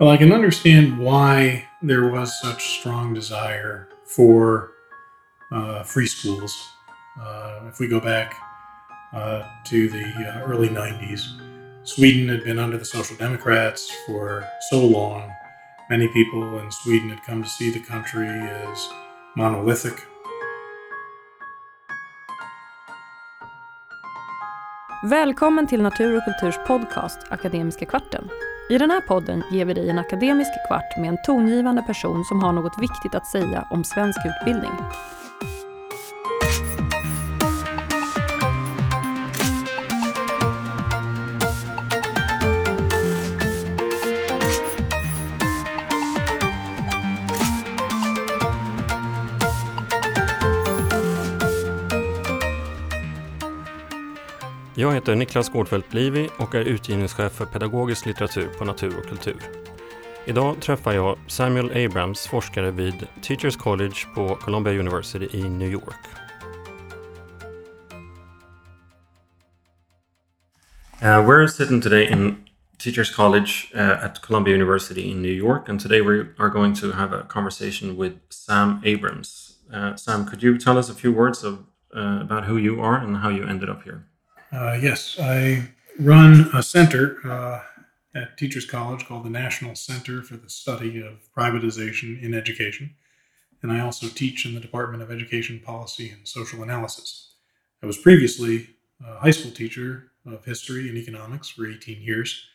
Well, I can understand why there was such strong desire for uh, free schools. Uh, if we go back uh, to the uh, early 90s, Sweden had been under the Social Democrats for so long. Many people in Sweden had come to see the country as monolithic. Välkommen till Natur och kulturs podcast Akademiska kvarten. I den här podden ger vi dig en akademisk kvart med en tongivande person som har något viktigt att säga om svensk utbildning. Jag heter Niklas Gårdfeldt Livi och är utgivningschef för pedagogisk litteratur på Natur och kultur. Idag träffar jag Samuel Abrams, forskare vid Teachers College på Columbia University i New York. Uh, we're sitting today in Teachers College uh, at Columbia University in New York, and today we are going to have a conversation with Sam Abrams. Uh, Sam, could you tell us a few words of, uh, about who you are and how you ended up here? Uh, yes, I run a center uh, at Teachers College called the National Center for the Study of Privatization in Education. And I also teach in the Department of Education Policy and Social Analysis. I was previously a high school teacher of history and economics for 18 years.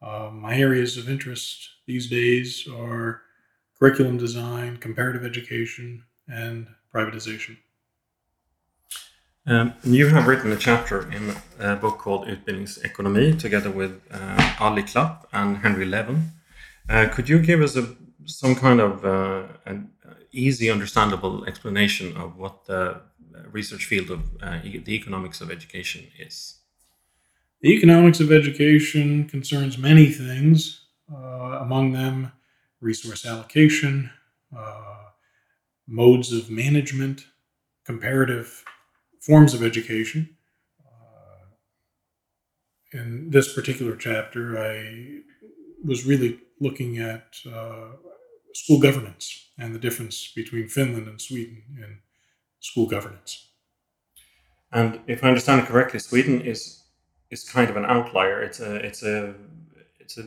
Uh, my areas of interest these days are curriculum design, comparative education, and privatization. Um, you have written a chapter in a book called Utbildningsekonomi together with uh, Alli Klapp and Henry Levin. Uh, could you give us a, some kind of uh, an easy, understandable explanation of what the research field of uh, the economics of education is? The economics of education concerns many things, uh, among them resource allocation, uh, modes of management, comparative forms of education. Uh, in this particular chapter, I was really looking at uh, school governance and the difference between Finland and Sweden in school governance. And if I understand it correctly, Sweden is is kind of an outlier. It's a it's a it's a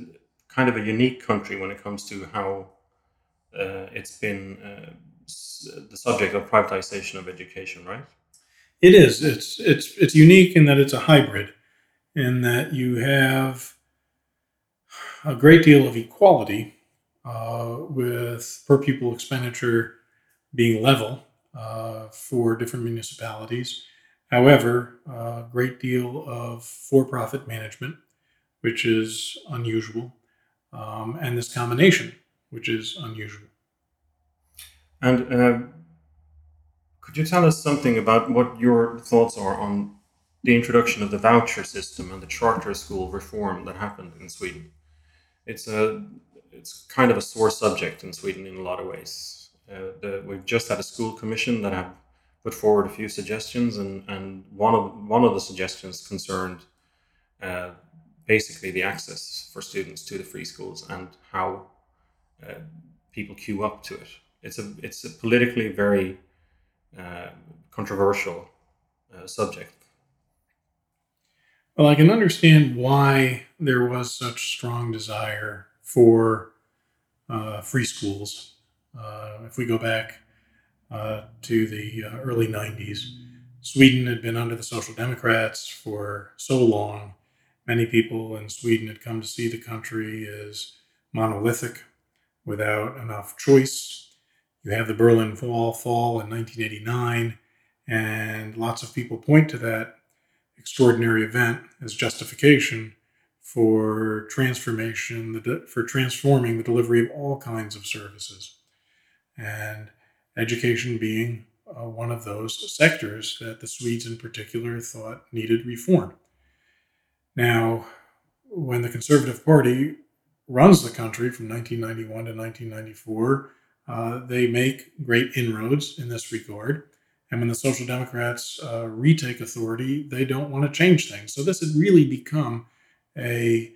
kind of a unique country when it comes to how uh, it's been uh, the subject of privatization of education, right? It is. It's it's it's unique in that it's a hybrid, in that you have a great deal of equality uh, with per pupil expenditure being level uh, for different municipalities. However, a great deal of for-profit management, which is unusual, um, and this combination, which is unusual. And uh, could you tell us something about what your thoughts are on the introduction of the voucher system and the charter school reform that happened in Sweden? It's a it's kind of a sore subject in Sweden in a lot of ways. Uh, the, we've just had a school commission that have put forward a few suggestions, and, and one of one of the suggestions concerned uh, basically the access for students to the free schools and how uh, people queue up to it. It's a it's a politically very uh, controversial uh, subject. Well, I can understand why there was such strong desire for uh, free schools. Uh, if we go back uh, to the early 90s, Sweden had been under the Social Democrats for so long. Many people in Sweden had come to see the country as monolithic without enough choice you have the Berlin Wall fall in 1989, and lots of people point to that extraordinary event as justification for transformation, for transforming the delivery of all kinds of services. And education being uh, one of those sectors that the Swedes in particular thought needed reform. Now, when the Conservative Party runs the country from 1991 to 1994, uh, they make great inroads in this regard. And when the Social Democrats uh, retake authority, they don't want to change things. So this had really become a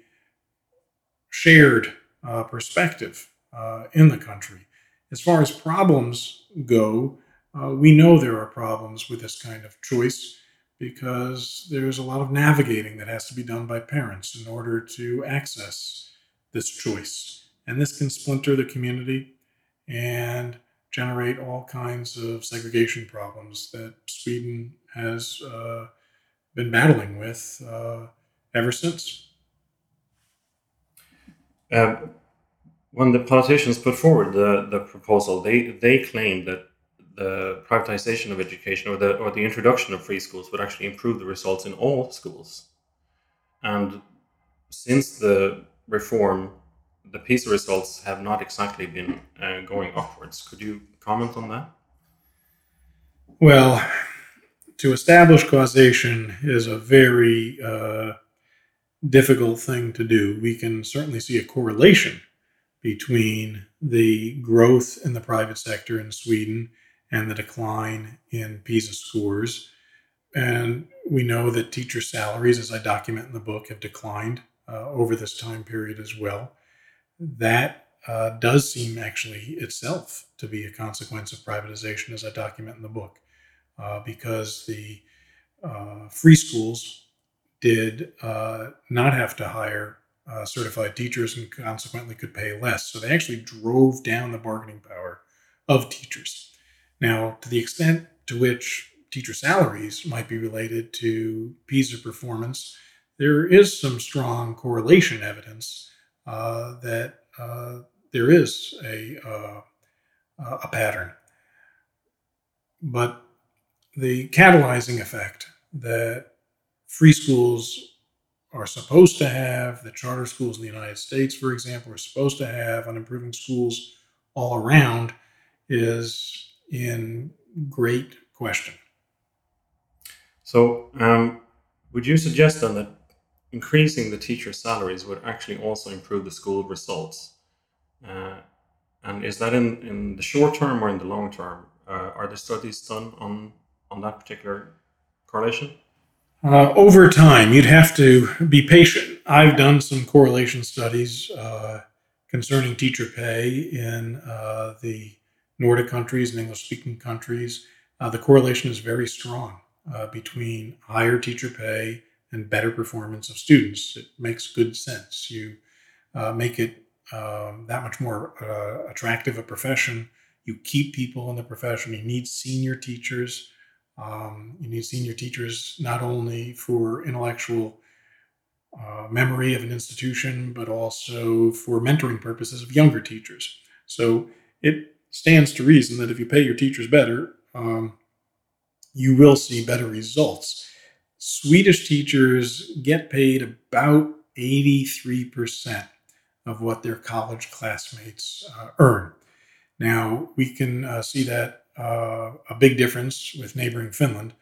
shared uh, perspective uh, in the country. As far as problems go, uh, we know there are problems with this kind of choice because there's a lot of navigating that has to be done by parents in order to access this choice. And this can splinter the community and generate all kinds of segregation problems that Sweden has uh, been battling with uh, ever since. Um, when the politicians put forward the, the proposal, they, they claimed that the privatization of education or the or the introduction of free schools would actually improve the results in all schools. And since the reform, the PISA results have not exactly been uh, going upwards. Could you comment on that? Well, to establish causation is a very uh, difficult thing to do. We can certainly see a correlation between the growth in the private sector in Sweden and the decline in PISA scores. And we know that teacher salaries, as I document in the book, have declined uh, over this time period as well. That uh, does seem actually itself to be a consequence of privatization, as I document in the book, uh, because the uh, free schools did uh, not have to hire uh, certified teachers and consequently could pay less. So they actually drove down the bargaining power of teachers. Now, to the extent to which teacher salaries might be related to PISA performance, there is some strong correlation evidence uh, that uh, there is a, uh, a pattern. But the catalyzing effect that free schools are supposed to have, the charter schools in the United States, for example, are supposed to have on improving schools all around is in great question. So, um, would you suggest then that increasing the teacher salaries would actually also improve the school results? Uh, and is that in, in the short term or in the long term? Uh, are the studies done on, on that particular correlation? Uh, over time, you'd have to be patient. I've done some correlation studies uh, concerning teacher pay in uh, the Nordic countries and English speaking countries, uh, the correlation is very strong between higher teacher pay and better performance of students. It makes good sense. You uh, make it um, that much more uh, attractive a profession. You keep people in the profession. You need senior teachers. Um, you need senior teachers not only for intellectual uh, memory of an institution, but also for mentoring purposes of younger teachers. So it stands to reason that if you pay your teachers better, um, you will see better results. Swedish teachers get paid about 83% of what their college classmates uh, earn. Now, we can uh, see that uh, a big difference with neighboring Finland.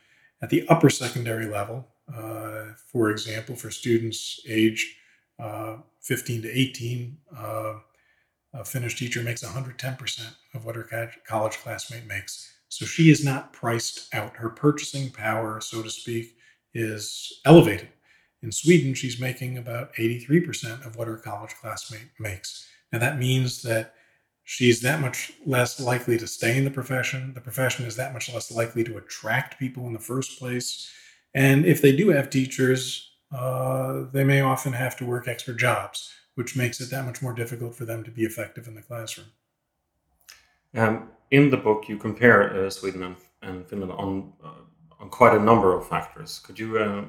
At the upper secondary level, uh, for example, for students age uh, 15 to 18, uh, a Finnish teacher makes 110% of what her college classmate makes. So she is not priced out. Her purchasing power, so to speak, is elevated. In Sweden, she's making about 83% of what her college classmate makes. Now, that means that she's that much less likely to stay in the profession. The profession is that much less likely to attract people in the first place. And if they do have teachers, uh, they may often have to work extra jobs which makes it that much more difficult for them to be effective in the classroom. Um, in the book, you compare uh, Sweden and, and, Finland on uh, on quite a number of factors. Could you uh,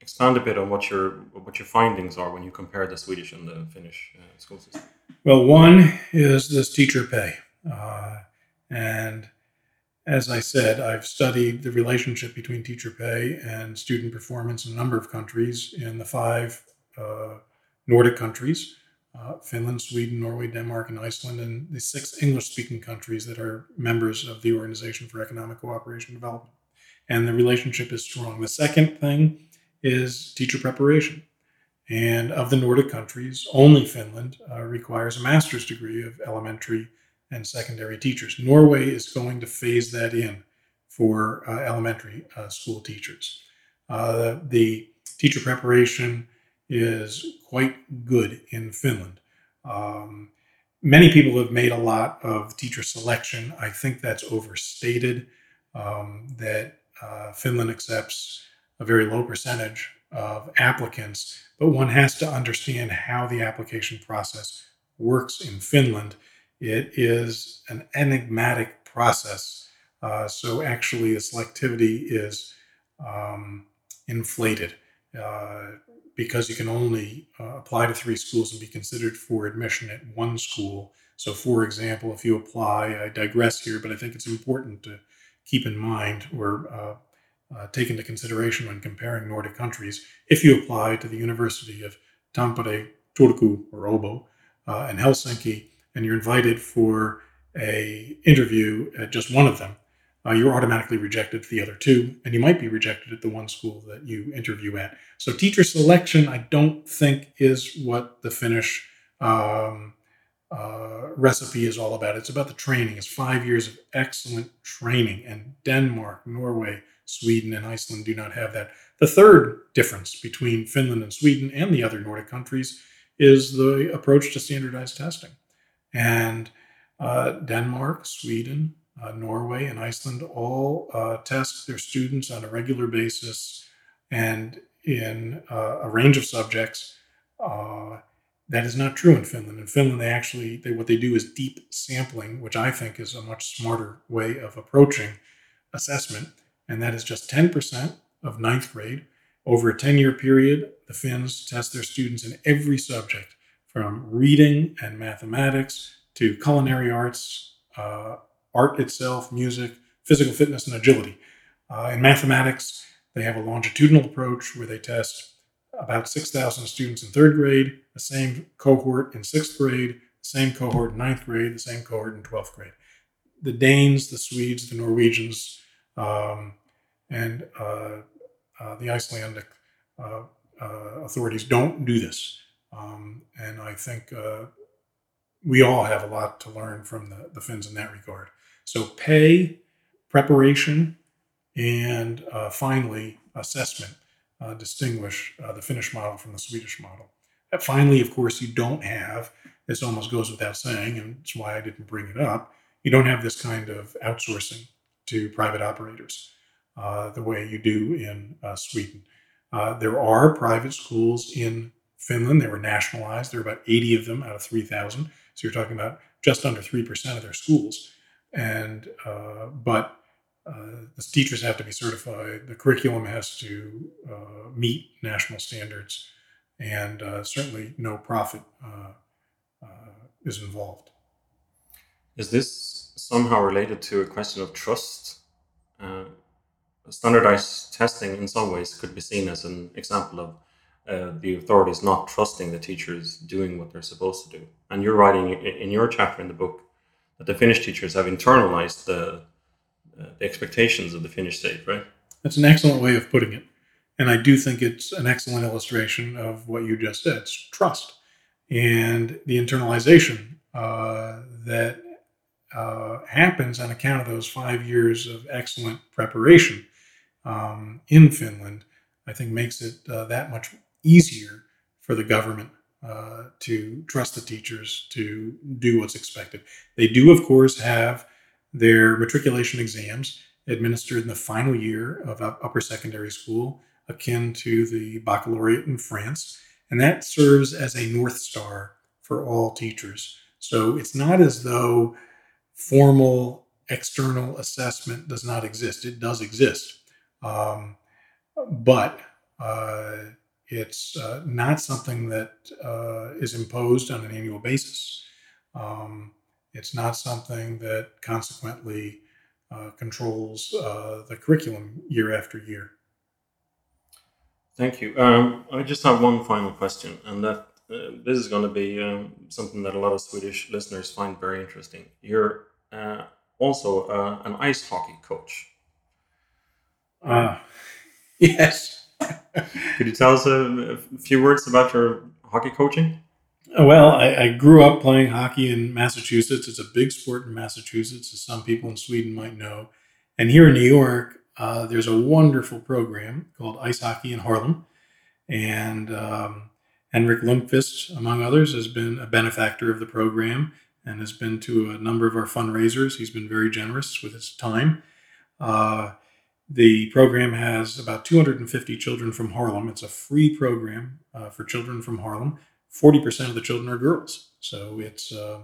expand a bit on what your what your findings are when you compare the Swedish and the Finnish uh, school system? Well, one is this teacher pay, uh, and as I said, I've studied the relationship between teacher pay and student performance in a number of countries in the five uh, Nordic countries uh, Finland, Sweden, Norway, Denmark, and Iceland, and the six English speaking countries that are members of the Organization for Economic Cooperation and Development. And the relationship is strong. The second thing is teacher preparation. And of the Nordic countries, only Finland uh, requires a master's degree of elementary and secondary teachers. Norway is going to phase that in for uh, elementary uh, school teachers. Uh, the teacher preparation is quite good in Finland. Um, many people have made a lot of teacher selection. I think that's overstated. Um, that uh, Finland accepts a very low percentage of applicants, but one has to understand how the application process works in Finland. It is an enigmatic process. Uh, so actually, the selectivity is um, inflated uh, because you can only uh, apply to three schools and be considered for admission at one school. So, for example, if you apply, I digress here, but I think it's important to keep in mind or uh, uh, take into consideration when comparing Nordic countries. If you apply to the University of Tampere, Turku, or Obo, uh, in Helsinki, and you're invited for a interview at just one of them, uh, you're automatically rejected the other two, and you might be rejected at the one school that you interview at. So, teacher selection, I don't think, is what the Finnish um, uh, recipe is all about. It's about the training. It's five years of excellent training, and Denmark, Norway, Sweden, and Iceland do not have that. The third difference between Finland and Sweden and the other Nordic countries is the approach to standardized testing. And uh, Denmark, Sweden, uh, Norway, and Iceland all uh, test their students on a regular basis and in uh, a range of subjects. That is not true in Finland. In Finland, they actually they, what they do is deep sampling, which I think is a much smarter way of approaching assessment, and that is just 10% of ninth grade over a 10 year period. The Finns test their students in every subject, from reading and mathematics to culinary arts, uh, art itself, music, physical fitness, and agility. Uh, in mathematics, they have a longitudinal approach where they test about 6,000 students in third grade, the same cohort in sixth grade, the same cohort in ninth grade, the same cohort in 12th grade. The Danes, the Swedes, the Norwegians, um, and uh, uh, the Icelandic uh, uh, authorities don't do this. Um, and I think uh, we all have a lot to learn from the, the Finns in that regard. So, pay, preparation, and uh, finally, assessment uh, distinguish uh, the Finnish model from the Swedish model. And finally, of course, you don't have, this almost goes without saying, and it's why I didn't bring it up, you don't have this kind of outsourcing to private operators uh, the way you do in uh, Sweden. Uh, there are private schools in Finland. They were nationalized. There are about 80 of them out of 3,000. So you're talking about just under 3% of their schools. And, uh, but uh, the teachers have to be certified. The curriculum has to uh, meet national standards, and uh, certainly no profit uh, uh, is involved. Is this somehow related to a question of trust? Uh, standardized testing, in some ways, could be seen as an example of the authorities not trusting the teachers doing what they're supposed to do. And you're writing in your chapter in the book that the Finnish teachers have internalized the uh, the expectations of the Finnish state, right? That's an excellent way of putting it. And I do think it's an excellent illustration of what you just said it's trust and the internalization uh, that uh, happens on account of those five years of excellent preparation um, in Finland, I think makes it uh, that much easier for the government uh, to trust the teachers to do what's expected. They do, of course, have their matriculation exams administered in the final year of upper secondary school, akin to the baccalaureate in France. And that serves as a North Star for all teachers. So it's not as though formal external assessment does not exist, it does exist. Um, but uh, it's uh, not something that uh, is imposed on an annual basis. Um, it's not something that consequently uh, controls uh, the curriculum year after year. Thank you. Um, I just have one final question, and that uh, this is going to be um, something that a lot of Swedish listeners find very interesting. You're uh, also uh, an ice hockey coach. Uh, yes. Could you tell us a, a few words about your hockey coaching? Well, I, I, grew up playing hockey in Massachusetts. It's a big sport in Massachusetts, as some people in Sweden might know. And here in New York, uh, there's a wonderful program called Ice Hockey in Harlem, and um, Henrik Lundqvist, among others, has been a benefactor of the program and has been to a number of our fundraisers. He's been very generous with his time. Uh, the program has about 250 children from Harlem. It's a free program uh, for children from Harlem. 40% of the children are girls. So it's uh,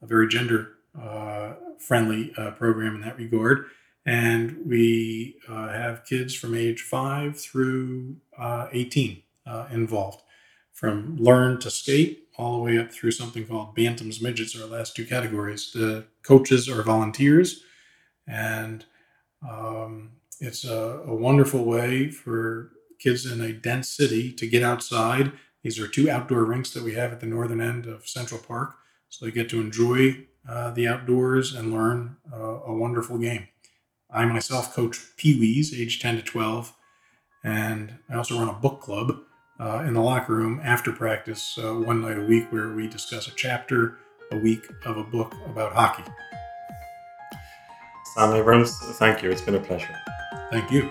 a very gender uh, friendly uh, program in that regard. And we uh, have kids from age 5 through 18 involved, from learn to skate all the way up through something called Bantams Midgets, our last two categories. The coaches are volunteers, and um, it's a, a, wonderful way for kids in a dense city to get outside. These are two outdoor rinks that we have at the northern end of Central Park, so they get to enjoy uh, the outdoors and learn uh, a wonderful game. I myself coach Pee Wees, age 10 to 12, and I also run a book club uh, in the locker room after practice uh, one night a week where we discuss a chapter a week of a book about hockey. Sam Abrams, thank you. It's been a pleasure. Thank you.